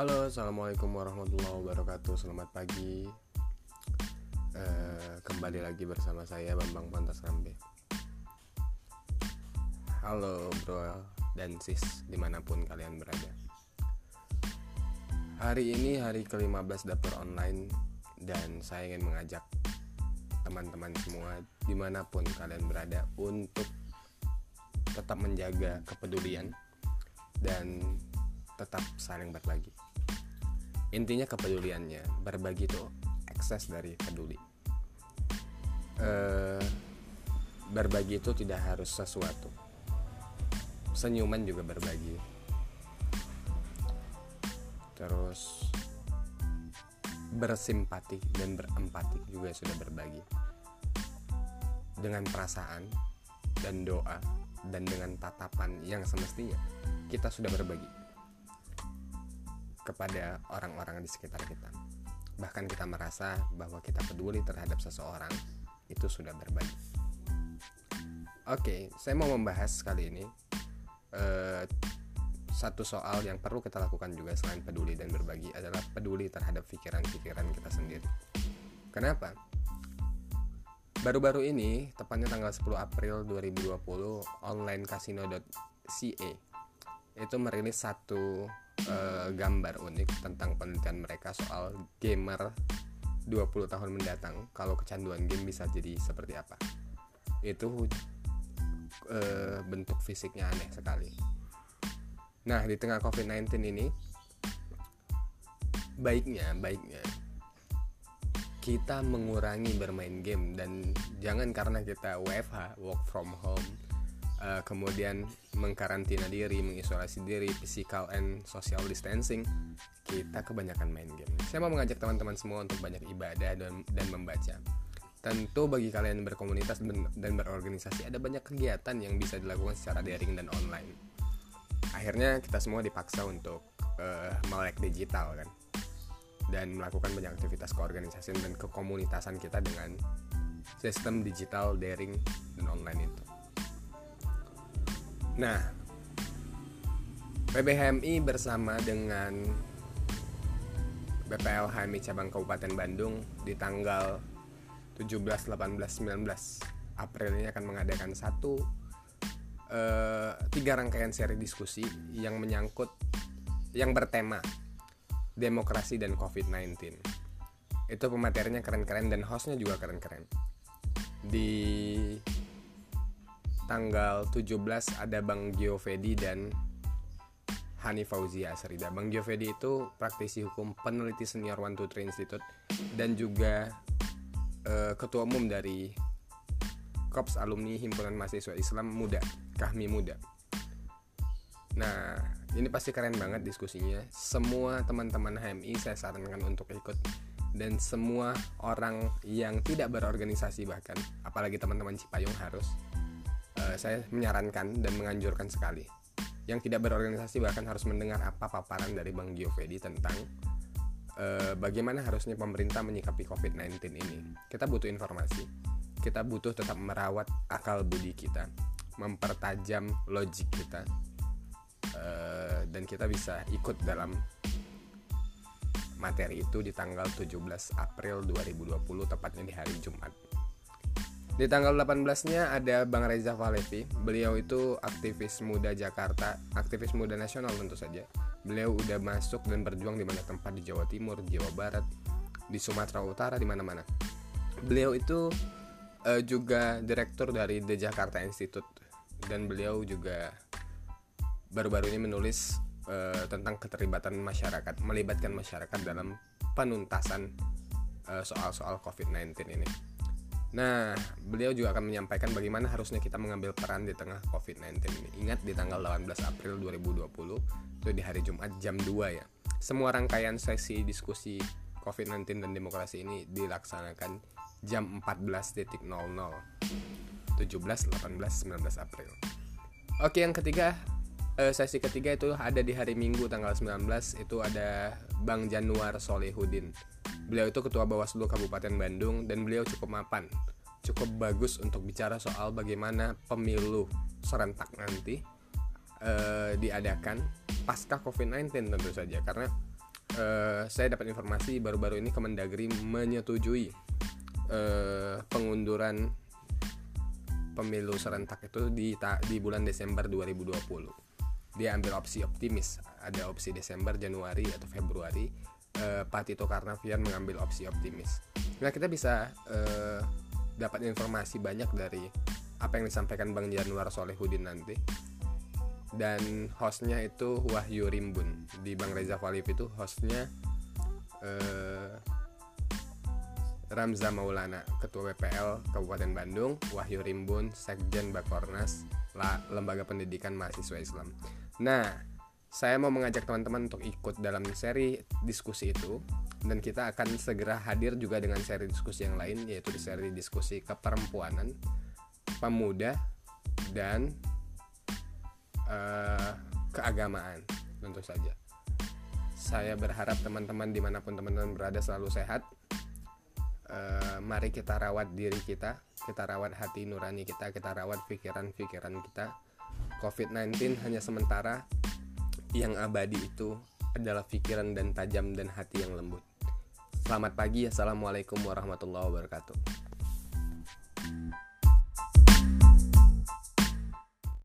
Halo, assalamualaikum warahmatullahi wabarakatuh. Selamat pagi. Uh, kembali lagi bersama saya Bambang Pantas Rambe. Halo bro dan sis di mana pun kalian berada. Hari ini hari ke-15 dapur online dan saya ingin mengajak teman-teman semua di mana pun kalian berada untuk tetap menjaga kepedulian dan tetap saling berbagi. Intinya kepeduliannya, berbagi itu ekses dari peduli. E, berbagi itu tidak harus sesuatu. Senyuman juga berbagi. Terus bersimpati dan berempati juga sudah berbagi. Dengan perasaan dan doa dan dengan tatapan yang semestinya kita sudah berbagi kepada orang-orang di sekitar kita. Bahkan kita merasa bahwa kita peduli terhadap seseorang itu sudah berbagi. Oke, saya mau membahas kali ini uh, satu soal yang perlu kita lakukan juga selain peduli dan berbagi adalah peduli terhadap pikiran-pikiran kita sendiri. Kenapa? Baru-baru ini, tepatnya tanggal 10 April 2020, onlinecasino.ca itu merilis satu uh, gambar unik tentang penelitian mereka soal gamer 20 tahun mendatang kalau kecanduan game bisa jadi seperti apa. Itu uh, bentuk fisiknya aneh sekali. Nah, di tengah COVID-19 ini baiknya, baiknya kita mengurangi bermain game dan jangan karena kita WFH work from home uh, kemudian mengkarantina diri mengisolasi diri physical and social distancing kita kebanyakan main game. Saya mau mengajak teman-teman semua untuk banyak ibadah dan dan membaca. Tentu bagi kalian yang berkomunitas dan berorganisasi ada banyak kegiatan yang bisa dilakukan secara daring dan online. Akhirnya kita semua dipaksa untuk uh, melek digital kan? Dan melakukan banyak aktivitas keorganisasian dan kekomunitasan kita dengan sistem digital daring dan online itu. Nah, PBHMI bersama dengan BPL HMI cabang Kabupaten Bandung di tanggal 17, 18, 19 April ini akan mengadakan satu uh, tiga rangkaian seri diskusi yang menyangkut yang bertema demokrasi dan COVID-19. Itu pematerinya keren-keren dan hostnya juga keren-keren. Di tanggal 17 ada Bang Giovedi dan Hani Fauzia Asrida. Bang Giovedi itu praktisi hukum peneliti senior 123 Institute dan juga uh, ketua umum dari Kops Alumni Himpunan Mahasiswa Islam Muda, Kahmi Muda. Nah, ini pasti keren banget diskusinya. Semua teman-teman HMI saya sarankan untuk ikut dan semua orang yang tidak berorganisasi bahkan, apalagi teman-teman Cipayung harus uh, saya menyarankan dan menganjurkan sekali. Yang tidak berorganisasi bahkan harus mendengar apa paparan dari Bang Giovedi tentang uh, bagaimana harusnya pemerintah menyikapi COVID-19 ini. Kita butuh informasi. Kita butuh tetap merawat akal budi kita, mempertajam logik kita Eh, dan kita bisa ikut dalam materi itu di tanggal 17 April 2020 tepatnya di hari Jumat. Di tanggal 18-nya ada Bang Reza Valevi. Beliau itu aktivis muda Jakarta, aktivis muda nasional tentu saja. Beliau udah masuk dan berjuang di banyak tempat di Jawa Timur, Jawa Barat, di Sumatera Utara, di mana-mana. Beliau itu uh, juga direktur dari The Jakarta Institute dan beliau juga baru-baru ini menulis uh, tentang keterlibatan masyarakat, melibatkan masyarakat dalam penuntasan uh, soal-soal COVID-19 ini. Nah, beliau juga akan menyampaikan bagaimana harusnya kita mengambil peran di tengah COVID-19 ini. Ingat di tanggal 18 April 2020, itu di hari Jumat jam 2 ya. Semua rangkaian sesi diskusi COVID-19 dan demokrasi ini dilaksanakan jam 14.00 17, 18, 19 April. Oke, yang ketiga uh, sesi ketiga itu ada di hari Minggu tanggal 19 itu ada Bang Januar Solehudin. Beliau itu ketua Bawaslu Kabupaten Bandung dan beliau cukup mapan, cukup bagus untuk bicara soal bagaimana pemilu serentak nanti uh, diadakan pasca COVID-19 tentu saja karena uh, saya dapat informasi baru-baru ini Kemendagri menyetujui uh, pengunduran pemilu serentak itu di di bulan Desember 2020. Dia ambil opsi optimis, ada opsi Desember, Januari atau Februari. Uh, Pak Tito Karnavian mengambil opsi optimis. Nah kita bisa uh, dapat informasi banyak dari apa yang disampaikan Bang Januar Solehudin nanti dan hostnya itu Wahyu Rimbun di Bang Reza Valif itu hostnya uh, Ramza Maulana, Ketua WPL Kabupaten Bandung, Wahyu Rimbun, Sekjen Bakornas, Lembaga Pendidikan Mahasiswa Islam. Nah, saya mau mengajak teman-teman untuk ikut dalam seri diskusi itu dan kita akan segera hadir juga dengan seri diskusi yang lain yaitu di seri diskusi keperempuanan, pemuda dan uh, keagamaan tentu saja. Saya berharap teman-teman di mana pun teman-teman berada selalu sehat uh, mari kita rawat diri kita, kita rawat hati nurani kita, kita rawat pikiran-pikiran kita. COVID-19 hanya sementara, yang abadi itu adalah pikiran dan tajam dan hati yang lembut. Selamat pagi, assalamualaikum warahmatullahi wabarakatuh.